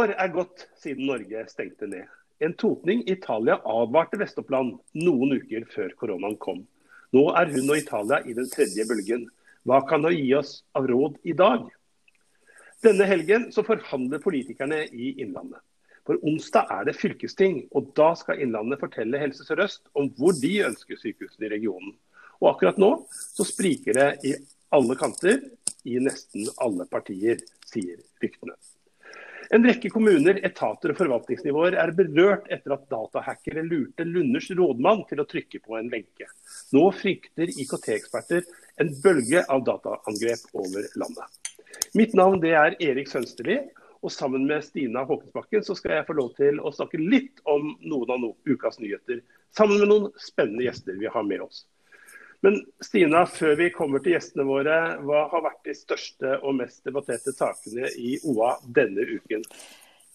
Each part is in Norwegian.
år er gått siden Norge stengte ned. En totning i Italia advarte Vest-Oppland noen uker før koronaen kom. Nå er hun og Italia i den tredje bølgen. Hva kan hun gi oss av råd i dag? Denne helgen så forhandler politikerne i Innlandet. For onsdag er det fylkesting, og da skal Innlandet fortelle Helse Sør-Øst om hvor de ønsker sykehusene i regionen. Og akkurat nå så spriker det i alle kanter i nesten alle partier, sier ryktene. En rekke kommuner, etater og forvaltningsnivåer er berørt etter at datahackere lurte Lunders rådmann til å trykke på en lenke. Nå frykter IKT-eksperter en bølge av dataangrep over landet. Mitt navn er Erik Sønsterli, og sammen med Stina Håkensbakken så skal jeg få lov til å snakke litt om noen av ukas nyheter, sammen med noen spennende gjester vi har med oss. Men Stina, før vi kommer til gjestene våre, hva har vært de største og mest debatterte sakene i OA denne uken?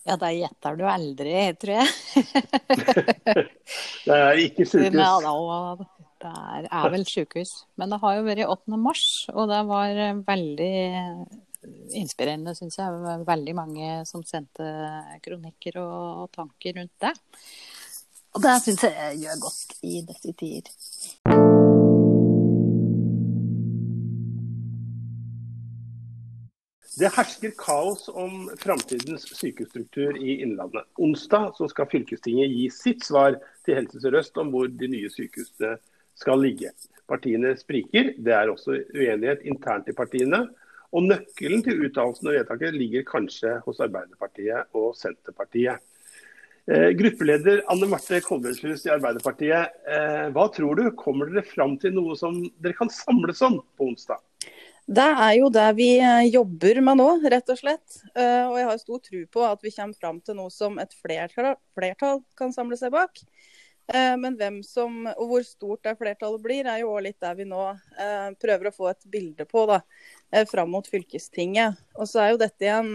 Ja, da gjetter du aldri, tror jeg. det er ikke sykehus? Ja, det er vel sykehus. Men det har jo vært 8. mars, og det var veldig inspirerende, syns jeg. Veldig mange som sendte kronikker og tanker rundt det. Og det syns jeg gjør godt i disse tider. Det hersker kaos om framtidens sykehusstruktur i Innlandet. Onsdag skal fylkestinget gi sitt svar til Helse Sør-Øst om hvor de nye sykehusene skal ligge. Partiene spriker. Det er også uenighet internt i partiene. Og Nøkkelen til uttalelsen og vedtaket ligger kanskje hos Arbeiderpartiet og Senterpartiet. Eh, gruppeleder Anne Marte Kolbergshus i Arbeiderpartiet, eh, hva tror du? Kommer dere fram til noe som dere kan samles om på onsdag? Det er jo det vi eh, jobber med nå, rett og slett. Eh, og jeg har stor tro på at vi kommer fram til noe som et flertall, flertall kan samle seg bak. Eh, men hvem som, og hvor stort det flertallet blir, er jo òg litt der vi nå prøver å få et bilde på da, fram mot fylkestinget. Og så er jo dette en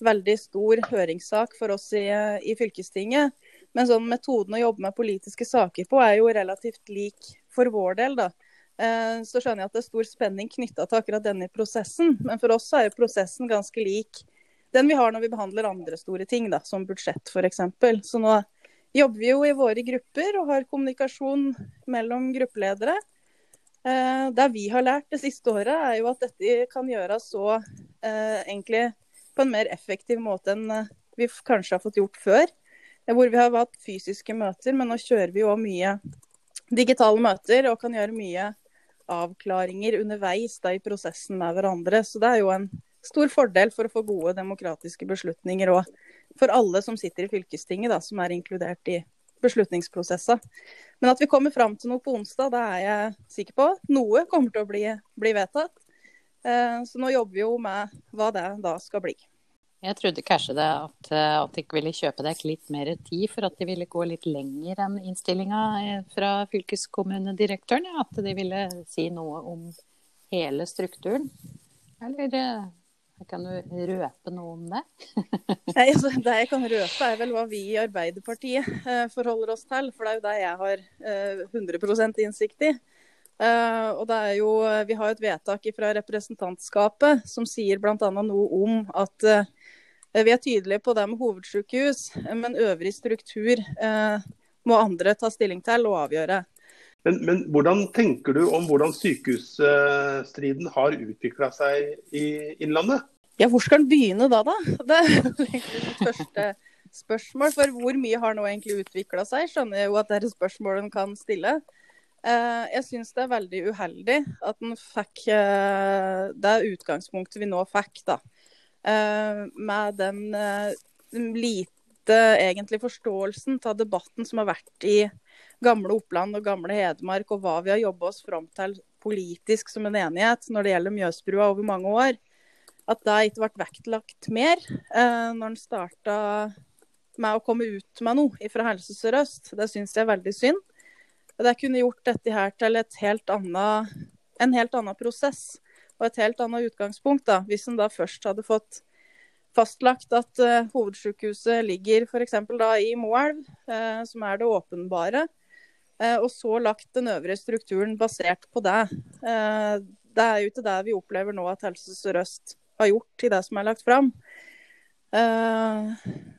veldig stor høringssak for oss i, i fylkestinget. Men sånn metoden å jobbe med politiske saker på er jo relativt lik for vår del. da. Eh, så skjønner jeg at det er stor spenning knytta til akkurat denne prosessen. Men for oss er jo prosessen ganske lik den vi har når vi behandler andre store ting, da, som budsjett f.eks. Så nå jobber vi jo i våre grupper og har kommunikasjon mellom gruppeledere. Eh, det vi har lært det siste året, er jo at dette kan gjøres så eh, egentlig på en mer effektiv måte enn vi kanskje har fått gjort før. Hvor vi har hatt fysiske møter, men nå kjører vi jo mye digitale møter og kan gjøre mye avklaringer underveis da, i prosessen med hverandre. Så det er jo en stor fordel for å få gode demokratiske beslutninger og for alle som sitter i fylkestinget, da, som er inkludert i beslutningsprosesser. Men at vi kommer fram til noe på onsdag, det er jeg sikker på. Noe kommer til å bli, bli vedtatt. Eh, så nå jobber vi jo med hva det da skal bli. Jeg trodde kanskje det at, eh, de ville kjøpe deg litt mer tid for at de ville gå litt lenger enn innstillinga eh, fra fylkeskommunedirektøren. At de ville si noe om hele strukturen. Eller eh, kan du røpe noe om det? Nei, altså, det jeg kan røpe, er vel hva vi i Arbeiderpartiet forholder oss til. For det er jo det jeg har eh, 100% innsikt i. Uh, og det er jo, Vi har et vedtak fra representantskapet som sier bl.a. noe om at uh, Eh, vi er tydelige på det med hovedsykehus, men øvrig struktur uh, må andre ta stilling til og avgjøre. Men, men hvordan tenker du om hvordan sykehusstriden har utvikla seg i Innlandet? Ja, Hvor skal den begynne da, da? Det er egentlig mitt første spørsmål. For hvor mye har nå egentlig utvikla seg? Skjønner jeg jo at det er et spørsmål en kan stille. Eh, jeg syns det er veldig uheldig at en fikk det utgangspunktet vi nå fikk. da. Eh, med den eh, lite egentlig forståelsen av debatten som har vært i gamle Oppland og gamle Hedmark, og hva vi har jobba oss fram til politisk som en enighet når det gjelder Mjøsbrua over mange år, at det ikke ble vektlagt mer eh, når en starta med å komme ut med noe fra Helse Sør-Øst. Det syns jeg er veldig synd. Det kunne gjort dette her til helt annet, en helt annen prosess og et helt annet utgangspunkt. da, Hvis en da først hadde fått fastlagt at uh, hovedsykehuset ligger f.eks. i Moelv, uh, som er det åpenbare, uh, og så lagt den øvrige strukturen basert på det. det er jo ikke det vi opplever nå at Helse Sør-Øst har gjort i det som er lagt fram. Eh,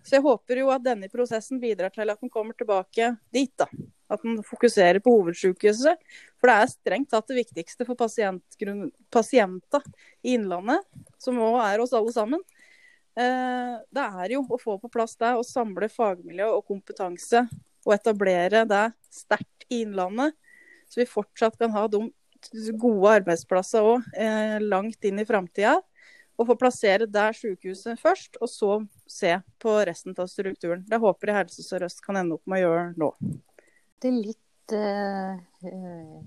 så jeg håper jo at denne prosessen bidrar til at den kommer tilbake dit. da. At man fokuserer på hovedsykehuset. For det er strengt tatt det viktigste for pasienter i Innlandet, som òg er oss alle sammen. Eh, det er jo å få på plass det, å samle fagmiljø og kompetanse og etablere det sterkt i Innlandet, så vi fortsatt kan ha de gode arbeidsplasser òg eh, langt inn i framtida. Og få plassere der sykehuset først, og så se på resten av strukturen. Det håper jeg Helse Sør-Øst kan ende opp med å gjøre nå. Det er litt uh, uh,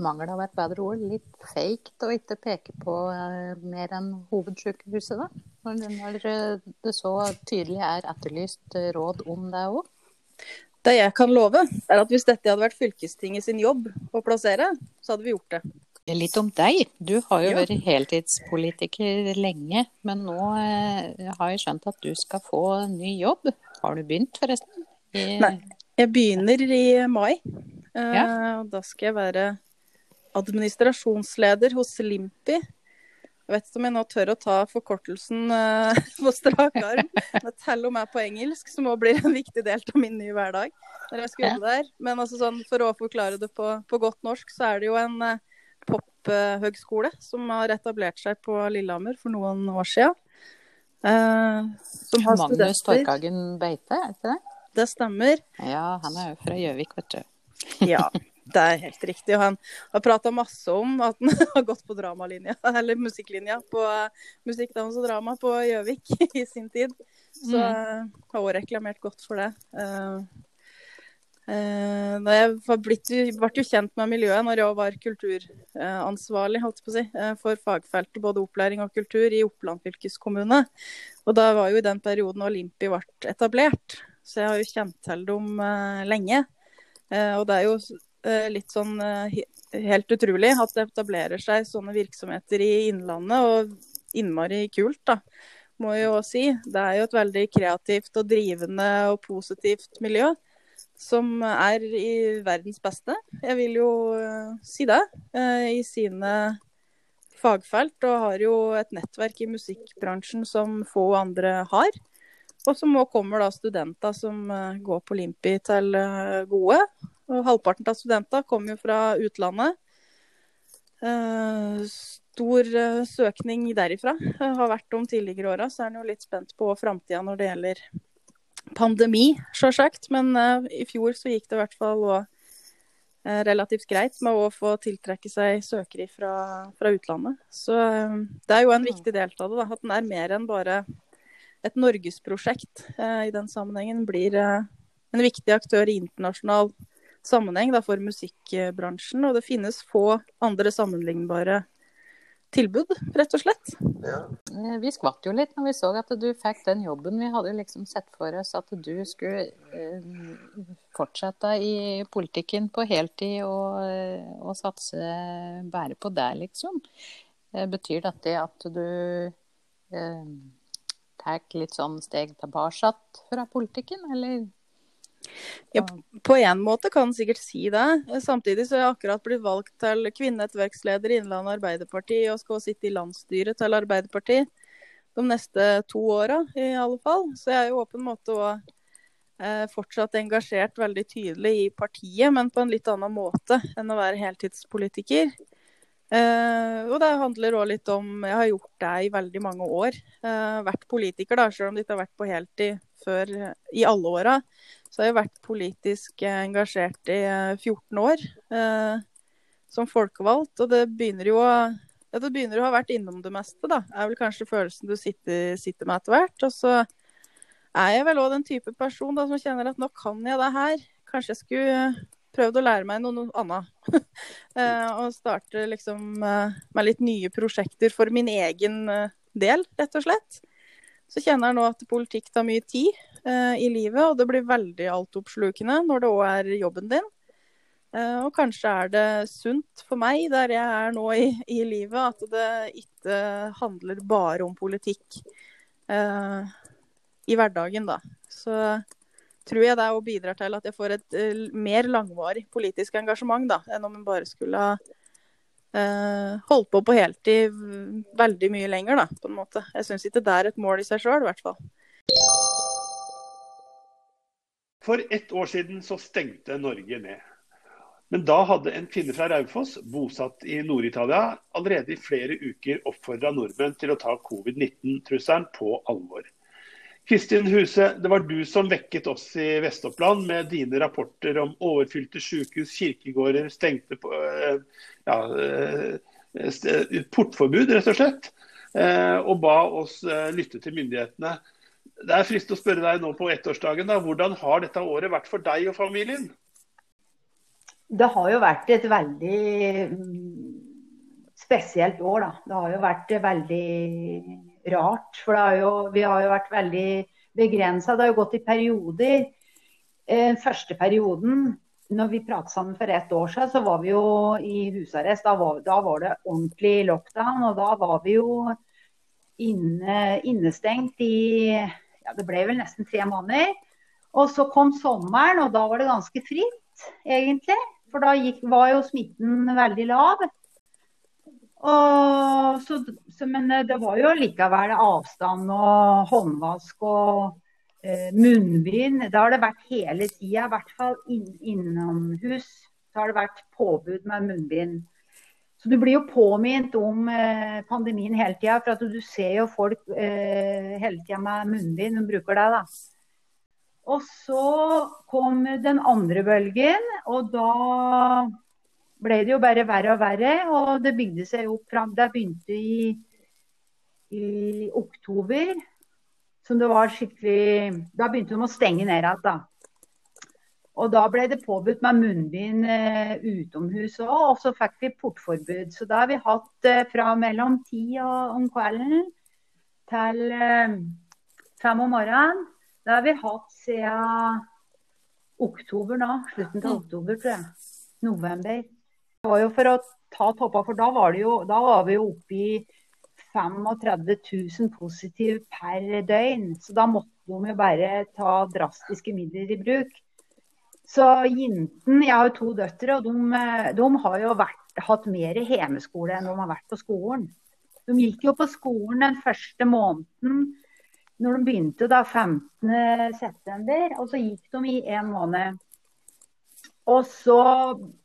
mangel av et bedre ord, litt fake å ikke peke på uh, mer enn hovedsykehuset, da? Når, når det så tydelig er etterlyst råd om det òg? Det jeg kan love, er at hvis dette hadde vært fylkestinget sin jobb å plassere, så hadde vi gjort det. Litt om deg. Du har jo ja. vært heltidspolitiker lenge, men nå eh, har jeg skjønt at du skal få ny jobb. Har du begynt, forresten? I... Nei, jeg begynner i mai. Eh, ja. Da skal jeg være administrasjonsleder hos Limpi. Jeg vet ikke om jeg nå tør å ta forkortelsen uh, på strak arm. Men selv om jeg er på engelsk, som òg blir en viktig del av min nye hverdag. når jeg skal jobbe der. Men altså sånn, for å forklare det på, på godt norsk, så er det jo en uh, pophøgskole som har etablert seg på Lillehammer for noen år siden. Uh, Magnus Torkagen Beite, er ikke det? Det stemmer. Ja, han er jo fra Gjøvik, vet du. ja. Det er helt riktig. Og han har prata masse om at han har gått på dramalinja, eller musikklinja på musikkdans og drama på Gjøvik i sin tid. Så mm. har også reklamert godt for det. Uh, uh, jeg blitt, ble jo kjent med miljøet når jeg var kulturansvarlig si, for fagfeltet både opplæring og kultur i Oppland fylkeskommune. Og da var jo i den perioden Olympi ble etablert. Så jeg har jo kjent til dem lenge. og det er jo Eh, litt sånn eh, helt utrolig at det etablerer seg sånne virksomheter i Innlandet. Og innmari kult, da, må jeg jo si. Det er jo et veldig kreativt og drivende og positivt miljø. Som er i verdens beste. Jeg vil jo si det. I sine fagfelt. Og har jo et nettverk i musikkbransjen som få andre har. Og så kommer da studenter som uh, går på Limpi til gode. Og halvparten av studentene kommer jo fra utlandet. Uh, stor søkning derifra har vært om tidligere åra, så er en jo litt spent på framtida når det gjelder pandemi, sjølsagt. Men i fjor så gikk det i hvert fall relativt greit med å få tiltrekke seg søkere fra, fra utlandet. Så det er jo en viktig del av det, da, at den er mer enn bare et norgesprosjekt i den sammenhengen. Blir en viktig aktør i internasjonal sammenheng da, for musikkbransjen. Og det finnes få andre sammenlignbare tilbud, rett og slett. Ja. Eh, vi skvatt jo litt når vi så at du fikk den jobben. Vi hadde liksom sett for oss at du skulle eh, fortsette i politikken på heltid og, eh, og satse bare på det, liksom. Betyr dette at du eh, tar litt sånn steg tilbake fra politikken, eller? Ja, på en måte kan en sikkert si det. Samtidig så har jeg akkurat blitt valgt til kvinnenettverksleder i Innlandet Arbeiderparti og skal sitte i landsstyret til Arbeiderpartiet de neste to åra i alle fall. Så jeg er jo på en måte òg eh, fortsatt engasjert veldig tydelig i partiet, men på en litt annen måte enn å være heltidspolitiker. Eh, og det handler òg litt om Jeg har gjort det i veldig mange år. Uh, vært politiker, da, selv om det ikke har vært på heltid før i alle åra så har jeg vært politisk engasjert i 14 eh, år uh, som folkevalgt. Og det begynner jo å ja, det begynner å ha vært innom det meste, da. er vel kanskje følelsen du sitter, sitter med etter hvert. Og så er jeg vel òg den type person da, som kjenner at nå kan jeg det her. Kanskje jeg skulle prøvd å lære meg noe, noe annet. eh, og starte liksom eh, med litt nye prosjekter for min egen eh, del, rett og slett. Så kjenner jeg nå at politikk tar mye tid. Eh, i livet, og det blir veldig altoppslukende når det òg er jobben din. Uh, og kanskje er det sunt for meg der jeg er nå i, i livet, at det ikke handler bare om politikk uh, i hverdagen, da. Så tror jeg det òg bidrar til at jeg får et uh, mer langvarig politisk engasjement, da, enn om en bare skulle ha uh, holdt på på heltid veldig mye lenger, da, på en måte. Jeg syns ikke det er et mål i seg sjøl, i hvert fall. For ett år siden så stengte Norge ned. Men da hadde en kvinne fra Raufoss, bosatt i Nord-Italia, allerede i flere uker oppfordra nordmenn til å ta covid-19-trusselen på alvor. Kristin Huse, det var du som vekket oss i Vest-Oppland med dine rapporter om overfylte sykehus, kirkegårder, stengte eh, ja, eh, portforbud, rett og slett. Eh, og ba oss lytte til myndighetene. Det er frist å spørre deg nå på ettårsdagen, da, hvordan har dette året vært for deg og familien? Det har jo vært et veldig mm, spesielt år, da. Det har jo vært veldig rart. For jo, vi har jo vært veldig begrensa. Det har jo gått i perioder. Eh, første perioden, når vi pratet sammen for ett år siden, så var vi jo i husarrest. Da var, da var det ordentlig lockdown. Og da var vi jo inne, innestengt i ja, det ble vel nesten tre måneder. Og så kom sommeren, og da var det ganske fritt, egentlig. For da gikk, var jo smitten veldig lav. Og, så, men eh, det var jo likevel avstand og håndvask og eh, munnbind. Det har det vært hele tida, i hvert fall inn, innomhus. Så har det vært påbud med munnbind. Så du blir jo påminnet om eh, pandemien hele tida. For at du ser jo folk eh, hele tida med munnbind. De bruker det, da. Og så kom den andre bølgen, og da ble det jo bare verre og verre. Og det bygde seg opp fram Det begynte i, i oktober. Som det var skikkelig Da begynte de å stenge ned igjen, da. Og da ble det påbudt med munnbind eh, utomhus òg, og så fikk vi portforbud. Så da har vi hatt eh, fra mellom ti om kvelden til eh, fem om morgenen det har vi hatt siden oktober nå. Slutten av oktober, tror jeg. November. Det var jo for å ta toppa, for da var, jo, da var vi jo oppe i 35 000 positive per døgn. Så da måtte de jo bare ta drastiske midler i bruk. Så jinten, Jeg har jo to døtre, og de, de har jo vært, hatt mer hjemmeskole enn de har vært på skolen. De gikk jo på skolen den første måneden når de begynte da 15.9., og så gikk de i en måned. Og så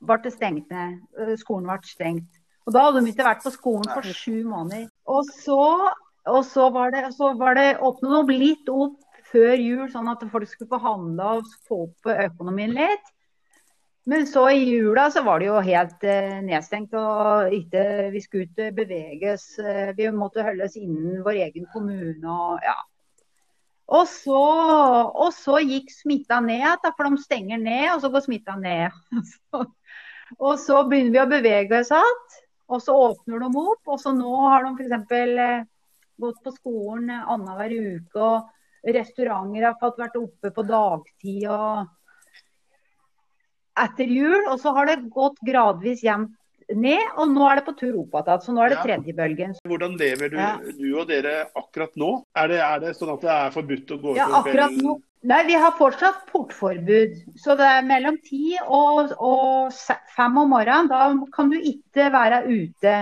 ble det stengt ned. Eh, skolen ble stengt. Og da hadde de ikke vært på skolen for sju måneder. Og så, og så var det, så var det åpnet opp litt opp før jul, sånn at folk skulle få handla og få opp økonomien litt. Men så i jula så var det jo helt eh, nedstengt. og ikke, Vi skulle ikke beveges. Eh, vi måtte holde oss innen vår egen kommune. og ja, og så, og så gikk smitta ned, da, for de stenger ned, og så går smitta ned. og så begynner vi å bevege oss igjen, og så åpner de opp. Og så nå har de f.eks. Eh, gått på skolen annenhver uke, og restauranter har fått vært oppe på dagtid. og etter jul, og så har det gått gradvis jevnt ned, og nå er det på tur opp igjen. Så nå er det tredje bølgen. Hvordan lever du, ja. du, og dere akkurat nå? Er det, er det, sånn at det er forbudt å gå ja, ut akkurat nå. Nei, vi har fortsatt portforbud. Så det er mellom ti og, og fem om morgenen. Da kan du ikke være ute.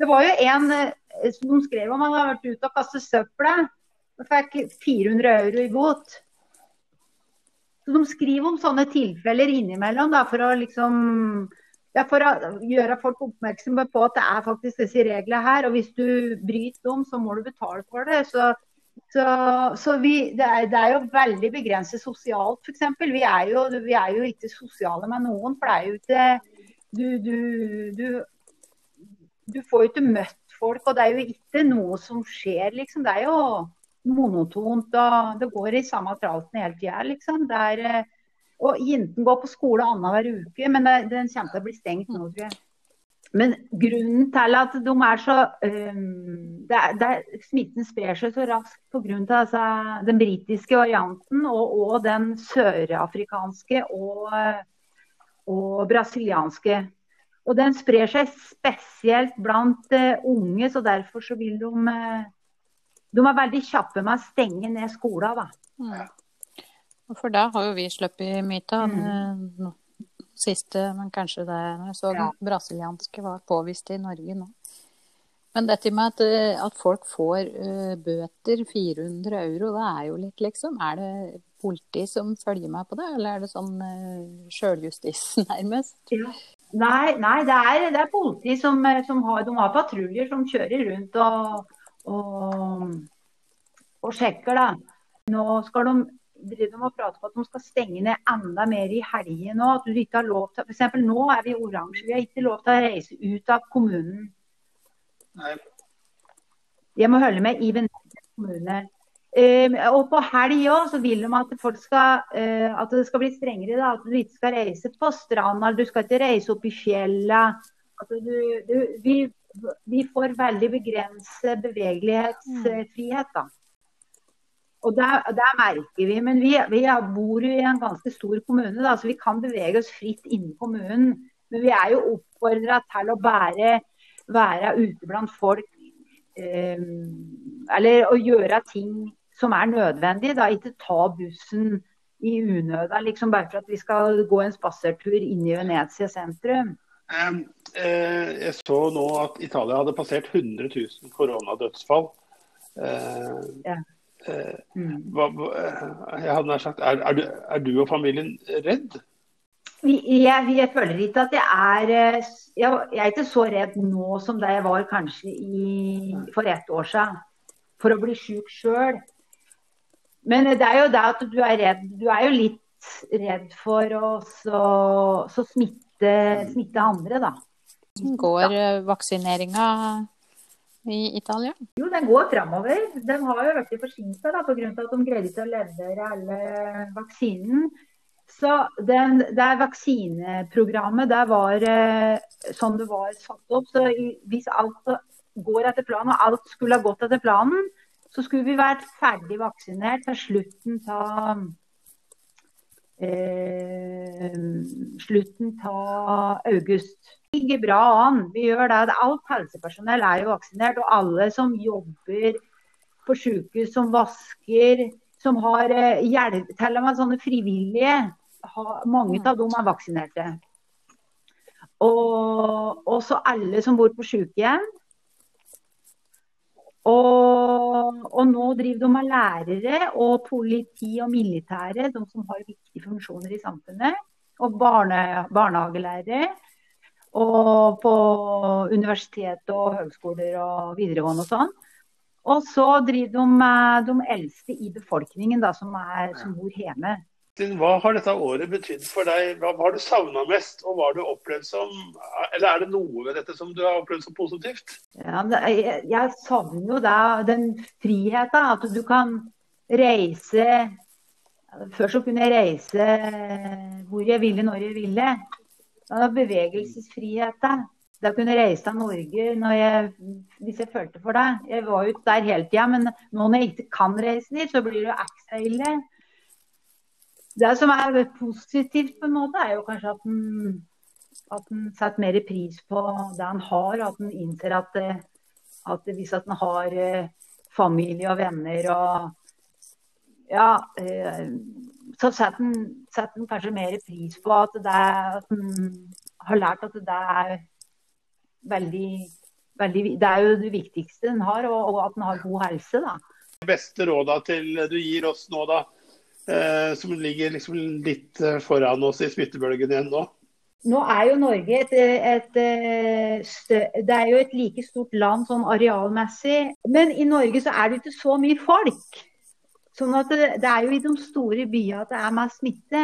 Det var jo en eh, som skrev om han hadde vært ute og kastet søpla. Og fikk 400 euro i bot. Så De skriver om sånne tilfeller innimellom da, for å liksom ja, for å gjøre folk oppmerksomme på at det er faktisk disse reglene her. Og hvis du bryter dem, så må du betale for det. Så, så, så vi, det, er, det, er, jo veldig begrenset sosialt, f.eks. Vi, vi er jo ikke sosiale med noen. For det er jo ikke Du, du, du, du får jo ikke møtt folk, og det er jo ikke noe som skjer, liksom. Det er jo monotont. og Det går i samme tralten hele tida, liksom. Det er og jentene går på skole annenhver uke, men det, den kommer til å bli stengt nå, tror jeg. Men grunnen til at de er så um, det er, det er, Smitten sprer seg så raskt pga. Altså, den britiske varianten og, og den sørafrikanske og, og, brasilianske. Og den sprer seg spesielt blant uh, unge, så derfor så vil de uh, De er veldig kjappe med å stenge ned skolen. da. Mm. For da har jo vi sluppet myta. Mm. Siste, men kanskje det jeg så Ja. den brasilianske var påvist i Norge nå. Men dette med at, eh, at folk får uh, bøter 400 euro, det er jo litt liksom Er det politi som følger meg på det, eller er det sånn uh, sjøljustis nærmest? Nei, nei det, er, det er politi som, som har, de har patruljer som kjører rundt og, og, og sjekker. da. Nå skal de driver med å prate på at de skal stenge ned enda mer i helgen nå. At du ikke har lov til, eksempel nå er vi oransje. Vi har ikke lov til å reise ut av kommunen. Nei. Jeg må holde med i Venezia kommune. Eh, og på helg òg så vil de at folk skal uh, at det skal bli strengere. Da, at du ikke skal reise på stranda, du skal ikke reise opp i fjellet. At du, du, vi, vi får veldig begrenset bevegelighetsfrihet. da. Og der, der merker vi, Men vi, vi bor jo i en ganske stor kommune, da, så vi kan bevege oss fritt innen kommunen. Men vi er jo oppfordra til å bære, være ute blant folk. Eh, eller å gjøre ting som er nødvendig. Da. Ikke ta bussen i unøda, liksom bare for at vi skal gå en spasertur inn i Venezia sentrum. Eh, jeg så nå at Italia hadde passert 100 000 koronadødsfall. Eh, Ja. Eh, hva, eh, jeg hadde nær sagt, er, er, du, er du og familien redd? Jeg, jeg føler ikke at jeg er eh, jeg, jeg er ikke så redd nå som da jeg var kanskje i, for ett år siden. For å bli syk sjøl. Men det er jo det at du er redd. Du er jo litt redd for å så, så smitte, smitte andre, da. Går vaksineringa i Italia? Jo, den går framover. Den har jo blitt forsinka pga. at de greide ikke å levere alle vaksinen. Så den, det vaksineprogrammet der var sånn det var satt opp. Så hvis alt går etter planen, og alt skulle ha gått etter planen, så skulle vi vært ferdig vaksinert til slutten av eh, slutten av august. Ligger bra an. Vi gjør det. Alt helsepersonell er jo vaksinert, og alle som jobber på sykehus, som vasker, som har eh, hjelp, til og med sånne frivillige, mange av dem er vaksinerte. Og også alle som bor på sykehjem. Og, og, nå driver de med lærere og politi og militære, de som har viktige funksjoner i samfunnet. Og barne, barnehagelærere. Og på universitet og høgskoler og videregående og sånn. Og så driver de med de eldste i befolkningen da, som, er, som bor hjemme. Hva har dette året betydd for deg? Hva, har du savna mest, og hva har du opplevd som Eller er det noe ved dette som du har opplevd som positivt? Ja, jeg, jeg savner jo da den friheten, at du kan reise Før så kunne jeg reise hvor jeg ville, når jeg ville. Da bevegelsesfrihet Da kunne jeg reise til Norge jeg, hvis jeg følte for det. Jeg var jo der hele tida, men nå når jeg ikke kan reise dit, så blir det jo ekstra ille. Det som er positivt, på en måte, er jo kanskje at en, at en setter mer pris på det han har. At en innser at, at hvis at en har familie og venner og Ja, så setter en, setter en kanskje mer pris på at, det, at en har lært at det er veldig, veldig Det er jo det viktigste en har, og, og at en har god helse, da. Beste rådet til du gir oss nå, da? Eh, som ligger liksom litt foran oss i smittebølgen igjen nå? Nå er jo Norge et, et, et, Det er jo et like stort land sånn arealmessig. Men i Norge så er det ikke så mye folk. Sånn at det, det er jo i de store byene at det er mest smitte.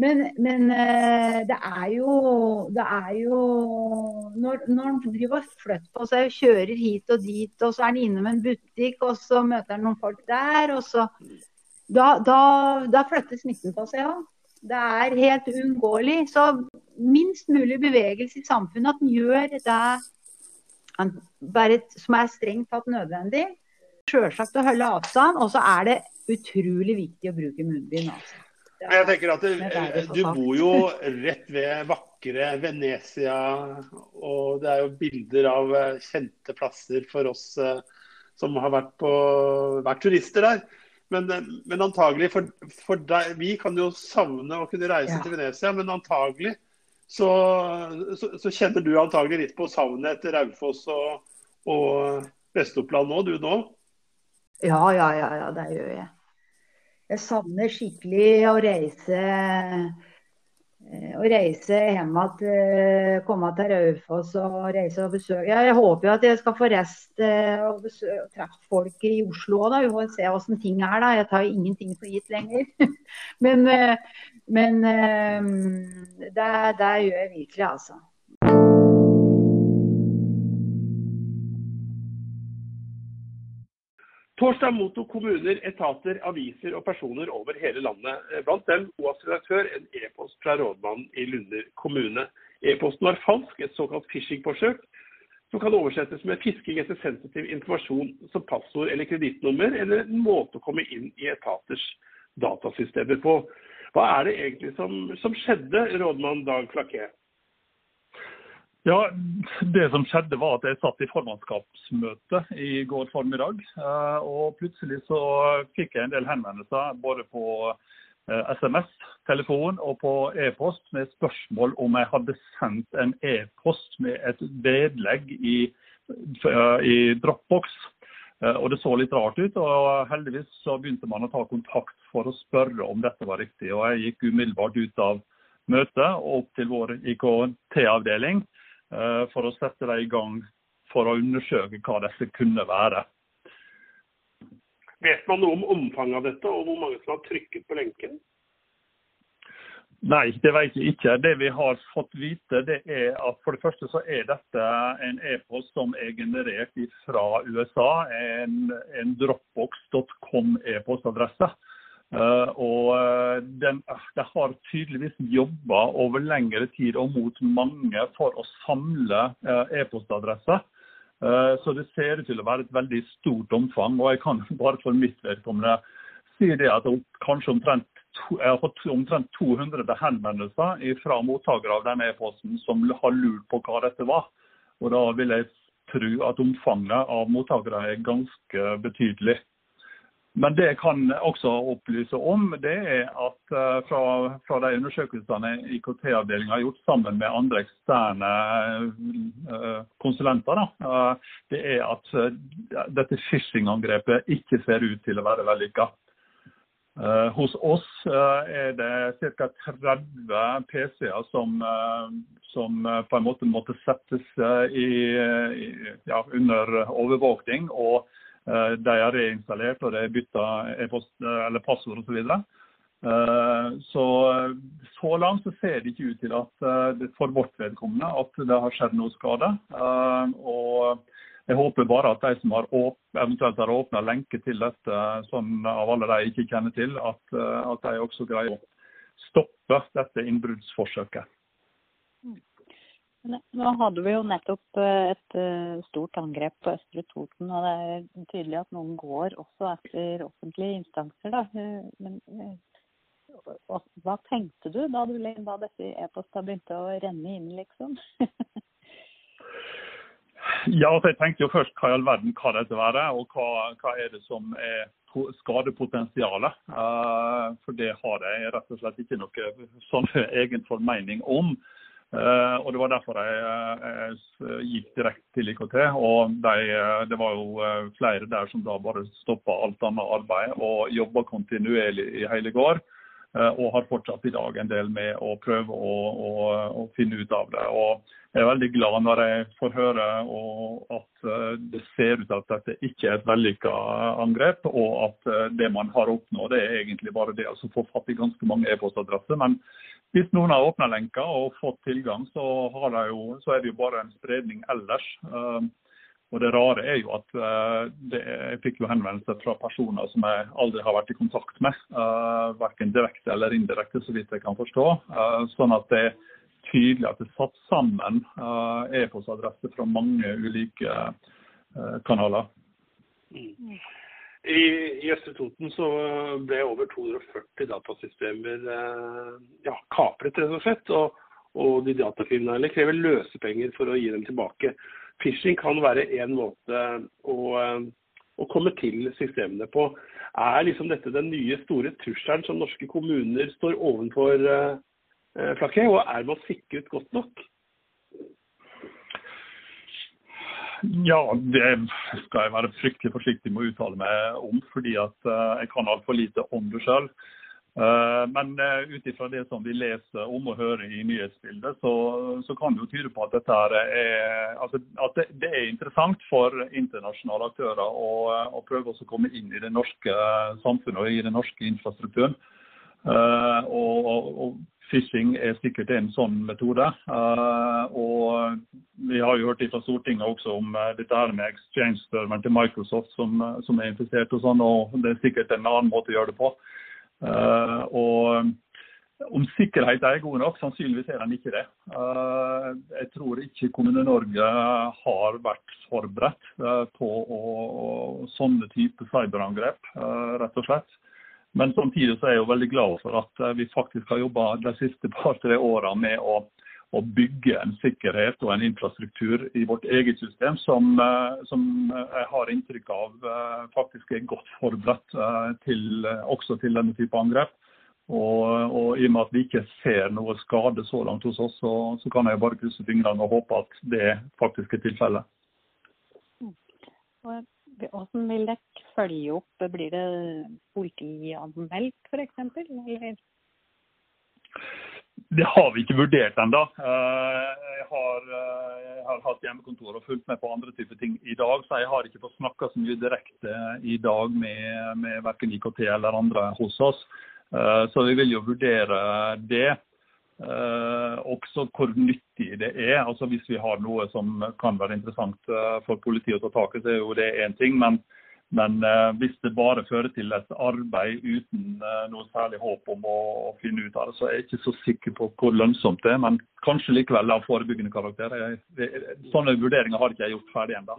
Men, men det er jo Det er jo Når, når han driver og flytter på seg og kjører hit og dit, og så er han innom en butikk, og så møter han noen folk der, og så Da, da, da flytter smitten på seg òg. Det er helt uunngåelig. Så minst mulig bevegelse i samfunnet. At en gjør det bare som er strengt tatt nødvendig. Selvsagt å holde avstand. Og så er det utrolig viktig å bruke munnbind. Altså. Jeg tenker at det, Du bor jo rett ved vakre Venezia, og det er jo bilder av kjente plasser for oss som har vært, på, vært turister der. Men, men antagelig for, for deg, Vi kan jo savne å kunne reise ja. til Venezia, men antagelig så, så, så, kjenner du antagelig litt på savnet etter Raufoss og, og Vest-Oppland nå, du nå? Ja, ja, ja, ja, det gjør jeg. Jeg savner skikkelig å reise Eh, å reise hjem igjen, eh, komme til Raufoss og reise og besøke. Jeg håper jo at jeg skal få reist eh, og, besøke, og treffe folk i Oslo òg, vi får se hvordan ting er da. Jeg tar jo ingenting for gitt lenger. men, men det, det gjør jeg virkelig, altså. Torsdag mottok kommuner, etater, aviser og personer over hele landet, eh, blant dem OAS-redaktør, en e-post fra rådmannen i Lunder kommune. E-posten var falsk, et såkalt phishing-forsøk, som kan oversettes med fisking etter sensitiv informasjon som passord eller kredittnummer, eller en måte å komme inn i etaters datasystemer på. Hva er det egentlig som, som skjedde, rådmann Dag Flaké? Ja, Det som skjedde var at jeg satt i formannskapsmøte i går formiddag. Eh, og plutselig så fikk jeg en del henvendelser både på SMS, eh, telefon og på e-post med spørsmål om jeg hadde sendt en e-post med et vedlegg i, eh, i Dropbox. Og Det så litt rart ut, og heldigvis så begynte man å ta kontakt for å spørre om dette var riktig. Og Jeg gikk umiddelbart ut av møtet og opp til vår IKT-avdeling for å sette dem i gang for å undersøke hva dette kunne være. Vet man noe om omfanget av dette, og hvor mange som har trykket på lenken? Nei, det vet jeg ikke. Det vi har fått vite, det er at for det første så er dette en e-post som er generert fra USA. En, en dropbox.com e-postadresse. Uh, og eh, den, de har tydeligvis jobba over lengre tid og mot mange for å samle uh, e-postadresser. Så det ser ut til å være et veldig stort omfang. Og jeg kan bare for mitt vedkommende si det at kanskje omtrent jeg har fått omtrent 200 henvendelser fra mottakere av denne e-posten som har lurt på hva dette var. Og da vil jeg tro at omfanget av mottakere er ganske betydelig. Men det jeg kan også opplyse om, det er at uh, fra, fra, de undersøkelsene IKT-avdelinga har gjort sammen med andre eksterne uh, konsulenter, da, uh, det er at dette phishing-angrepet ikke ser ut til å være vellykka. hos oss er det ca. 30 PC-er som, som, på en måte måtte settes i, ja, under overvåkning. og Eh, de er reinstallert og det er bytta e passord osv. Så, eh, så langt så ser det ikke ut til at eh, det for vårt vedkommende at det har skjedd noe skade. Og jeg håper bare at de som har eventuelt har åpna lenke til dette, som av alle de ikke kjenner til, at, at de også greier å stoppe dette innbruddsforsøket. Nå hadde vi jo nettopp eh, et eh, stort angrep på Østre Toten, og det er tydelig at noen går også etter offentlige instanser. Da. Eh, men hva tenkte du da, du, da disse e-postet begynte å renne inn, liksom? ja, altså jeg tenkte jo først hva i all verden kan dette være, og hva, hva er det som er skadepotensialet. For det har jeg rett og slett ikke noe sånn egen formening om. Uh, og Det var derfor jeg, jeg, jeg gikk direkte til IKT. og de, Det var jo eh, flere der som da bare stoppa alt annet arbeid og jobba kontinuerlig i hele går. Uh, og har fortsatt i dag en del med å prøve å, å, å, finne ut av det. og Jeg er veldig glad når jeg får høre at det ser ut til at dette ikke er et vellykka angrep, og at det man har oppnådd, er egentlig bare det å få fatt i ganske mange e-postadresser. Men hvis noen har åpna lenka og fått tilgang, så, jo, så, er det jo bare en spredning ellers. Uh, og Det rare er jo at uh, det, jeg fikk jo henvendelser fra personer som jeg aldri har vært i kontakt med. Uh, verken direkte eller indirekte, så vidt jeg kan forstå. Uh, sånn at det er tydelig at det er satt sammen e-postadresser fra mange ulike kanaler. I, I Østre Toten så ble over 240 datasystemer eh, ja, kapret, rett og slett. Og, og de datakriminelle krever løsepenger for å gi dem tilbake. Phishing kan være en måte å, å, komme til systemene på. Er liksom dette den nye store trusselen som norske kommuner står ovenfor, eh, Flakke, og er man sikret godt nok? Ja, det skal jeg være fryktelig forsiktig med å uttale meg om, fordi at jeg kan altfor lite om det sjøl. Eh, men uh, ut ifra det som vi leser om og hører i nyhetsbildet, så, så kan det jo tyde på at, er, altså, at det, det, er interessant for internasjonale aktører å, å prøve å komme inn i det norske samfunnet og i den norske infrastrukturen. Og, og, og, Phishing er sikkert en sånn metode. og Vi har jo hørt fra Stortinget også om dette her med exchange-serveren til Microsoft som, som er infisert. og sånn, og Det er sikkert en annen måte å gjøre det på. Eh, og om sikkerhet er god nok, sannsynligvis er den ikke det. Eh, jeg tror ikke Kommune-Norge har vært forberedt eh, på sånne type cyberangrep, rett og slett. Men samtidig så er jeg jo veldig glad for at vi faktisk har jobba de siste par-tre åra med å, å, bygge en sikkerhet og en infrastruktur i vårt eget system som, som jeg har inntrykk av faktisk er godt forberedt til, også til denne type angrep. Og, og, I og med at vi ikke ser noe skade så langt hos oss, så, så kan jeg bare krysse fingrene og håpe at det faktisk er tilfellet. Hvordan vil dere følge opp? Blir det politianmeldt f.eks.? Eller? Det har vi ikke vurdert ennå. Eh, jeg, eh, jeg, har hatt hjemmekontor og fulgt med på andre typer ting i dag, så jeg har ikke fått snakka så mye direkte i dag med, med verken IKT eller andre hos oss. Eh, så vi vil jo vurdere det. Også hvor nyttig det er. Altså Hvis vi har noe som kan være interessant for politiet å ta tak i, så er jo det én ting. men men eh, hvis det bare fører til et arbeid uten eh, noe særlig håp om å, å, finne ut av det, så er jeg ikke så sikker på hvor lønnsomt det er. Men kanskje likevel av forebyggende karakter. Jeg, det, sånne vurderinger har ikke jeg gjort ferdig ennå.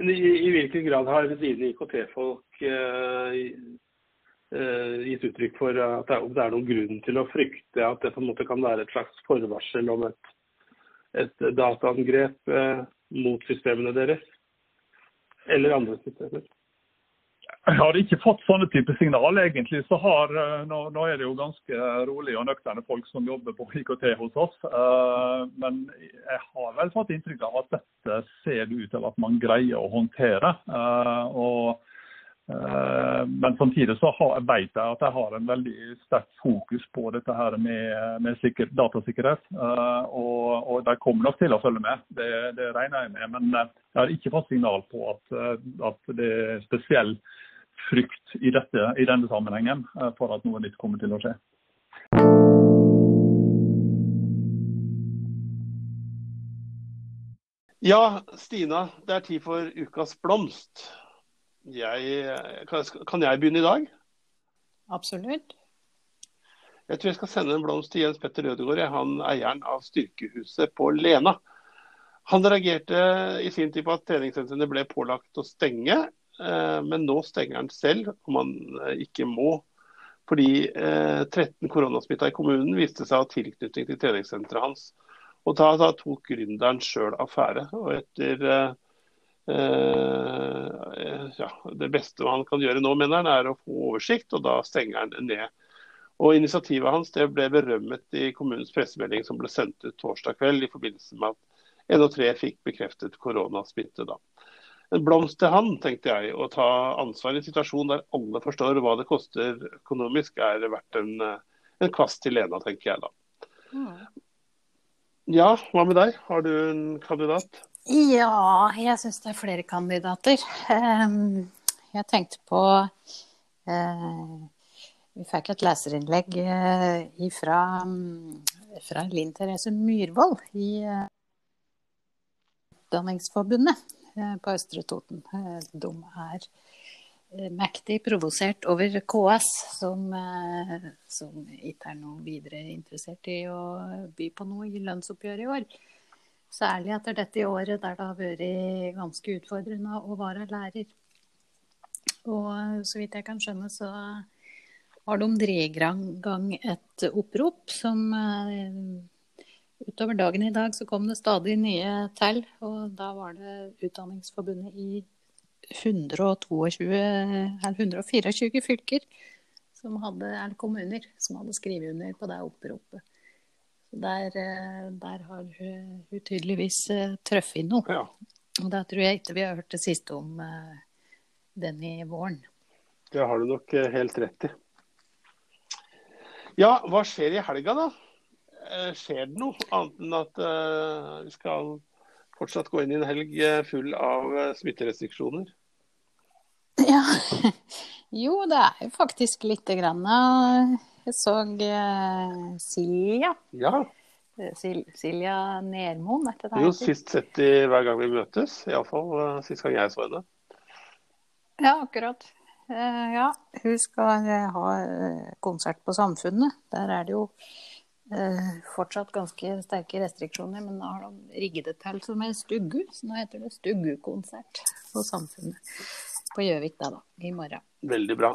Men i, i, hvilken grad har dine IKT-folk eh, eh, gitt uttrykk for at det, det er noen grunn til å frykte at det på en måte kan være et slags forvarsel om et, et dataangrep eh, mot systemene deres? Eller andre systemer? Jeg har ikke fått sånne type signal, egentlig. så har, eh, nå, nå, er det jo ganske rolig og nøkterne folk som jobber på IKT hos oss. Men jeg har vel fått inntrykk av at dette ser det ut til at man greier å håndtere. Og Eh, men samtidig så vet jeg at jeg har en veldig sterkt fokus på dette her med, med sikker, datasikkerhet. Eh, og, og de kommer nok til å følge med, det, det, regner jeg med. Men eh, jeg har ikke fått signal på at, at det er spesiell frykt i, dette, i denne sammenhengen for at noe nytt kommer til å skje. Ja, Stina, det er tid for ukas blomst. Jeg, kan jeg begynne i dag? Absolutt. Jeg tror jeg skal sende en blomst til Jens Petter Ødegaard, han eieren av Styrkehuset på Lena. Han reagerte i sin tid på at treningssentrene ble pålagt å stenge, eh, men nå stenger han selv om han eh, ikke må. Fordi 13 eh, koronasmitta i kommunen viste seg å ha tilknytning til treningssenteret hans. Og da, da tok gründeren sjøl affære. Og etter Eh, ja, det beste man kan gjøre nå, mener han, er å få oversikt, og da stenger han ned. Og Initiativet hans det ble berømmet i kommunens pressemelding som ble sendt ut torsdag kveld i forbindelse med at NO3 fikk bekreftet koronasmitte. da. En blomst til han, tenkte jeg. Å ta ansvar i en situasjon der alle forstår hva det koster økonomisk, er verdt en, en kvast til Lena, tenker jeg da. Mm. Ja, hva med deg? Har du en kandidat? Ja, jeg syns det er flere kandidater. Ehm, jeg tenkte på eh, Vi fikk et leserinnlegg eh, fra, fra Linn Therese Myhrvold i eh, Utdanningsforbundet på Østre Toten. De er mektig provosert over KS, som, som ikke er noe videre interessert i å by på noe i lønnsoppgjøret i år. Særlig etter dette året der det har vært ganske utfordrende å være lærer. Og så vidt jeg kan skjønne, så har de drevet i gang et opprop som eh, Utover dagen i dag så kom det stadig nye til, og da var det Utdanningsforbundet i 122, eller 124 fylker som hadde, eller kommuner som hadde skrevet under på det oppropet. Der, eh, der har hun, hun tydeligvis uh, truffet noe. Ja. Og da tror jeg ikke vi har hørt det siste om uh, den i våren. Det har du nok helt rett i. Ja, hva skjer i helga, da? skjer det noe annet enn at vi skal fortsatt gå inn i en helg full av smitterestriksjoner? Ja. Jo, det er jo faktisk lite grann. Jeg så uh, Silja. Ja. Eh, Sil Silja Nermoen, er det det Jo, sist sett i hver gang vi møtes. Iallfall eh, sist gang jeg så henne. Ja, akkurat. Ja, hun skal ha konsert på Samfunnet. Der er det jo fortsatt ganske sterke restriksjoner, men nå har de rigget det til som en stuggu. Så nå heter det Stuggukonsert på Samfunnet på Gjøvik da, da, i morgen. Veldig bra.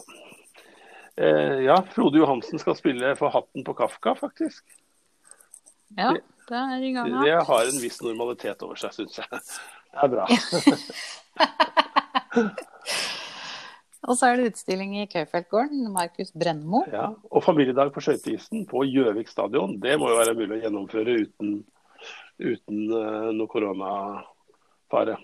Eh, ja, Frode Johansen skal spille for Hatten på Kafka, faktisk. Ja, det er i gang. Det har en viss normalitet over seg, syns jeg. Det er bra. og så er det utstilling i Køyfeldgården, Markus Brennmo. Ja, og familiedag på skøyteisen på Gjøvik stadion. Det må jo være mulig å gjennomføre uten, uten uh, noe koronafare.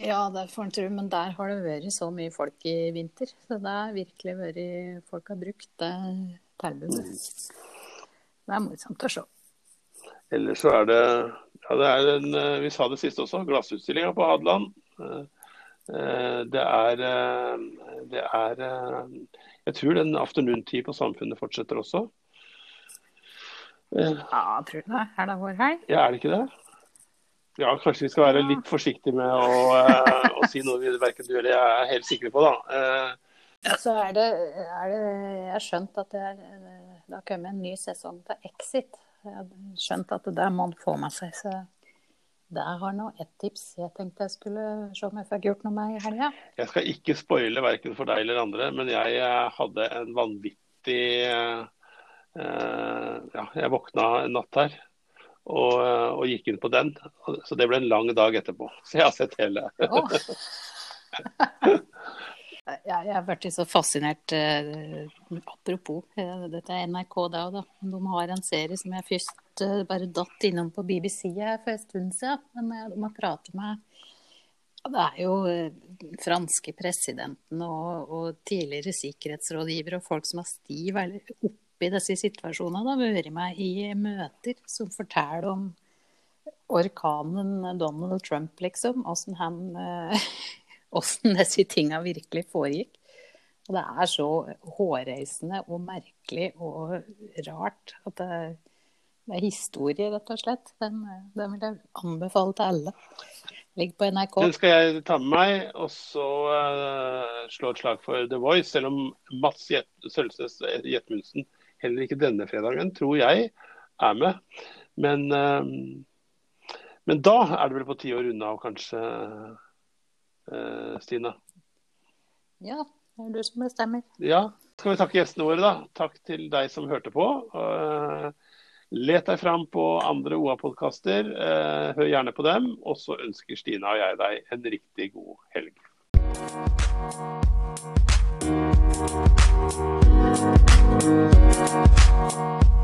Ja, det får en tro, men der har det vært så mye folk i vinter. Så det har virkelig vært Folk har brukt det tilbudet. Det er morsomt å se. Ellers så er det ja, det er en, eh, Vi sa det sist også, glassutstillinga på Hadeland. Eh, eh, det er, det er Jeg tror den afternoon-tid på Samfunnet fortsetter også. Ja, jeg tror det. Er det vår helg? Ja, er det ikke det? Ja, kanskje vi skal være litt forsiktige med å, uh, å si noe vi verken du eller jeg er helt sikre på, da. Uh, ja, så er det, er det, Jeg har skjønt at det, er, det har kommet en ny sesong til Exit. Jeg har skjønt at det må man få med seg. Så Der har nå et tips jeg tenkte jeg skulle se om jeg fikk gjort noe med i helga. Jeg skal ikke spoile verken for deg eller andre, men jeg hadde en vanvittig uh, Ja, jeg våkna en natt her og, og, gikk inn på den. Så det ble en lang dag etterpå. Så jeg har sett hele. Oh. jeg har vært så fascinert. Eh, apropos, eh, dette er NRK da da. De har en serie som jeg først eh, bare datt innom på BBC for en stund siden. Men de har pratet med det er jo franske presidenten og, og tidligere sikkerhetsrådgivere og folk som har sti veldig opp i disse situasjonene. Da vært med i møter som forteller om orkanen Donald Trump, liksom. Åssen han Åssen disse tinga virkelig foregikk. Og det er så hårreisende og merkelig og rart at det, det er historie, rett og slett. Den, den vil jeg anbefale til alle. Ligger på NRK. Den skal jeg ta med meg, og så uh, slå et slag for The Voice. Selv om Mats Sølvsnes Jetmundsen heller ikke denne fredagen, tror jeg, er med. Men, uh, men da er det vel på tide å runde av, kanskje, uh, Stina? Ja, det er du som bestemmer. Ja. Skal vi takke gjestene våre, da. Takk til deg som hørte på. Uh, let deg fram på andre OA-podkaster. hør gjerne på dem. Og så ønsker Stina og jeg deg en riktig god helg. Thank you.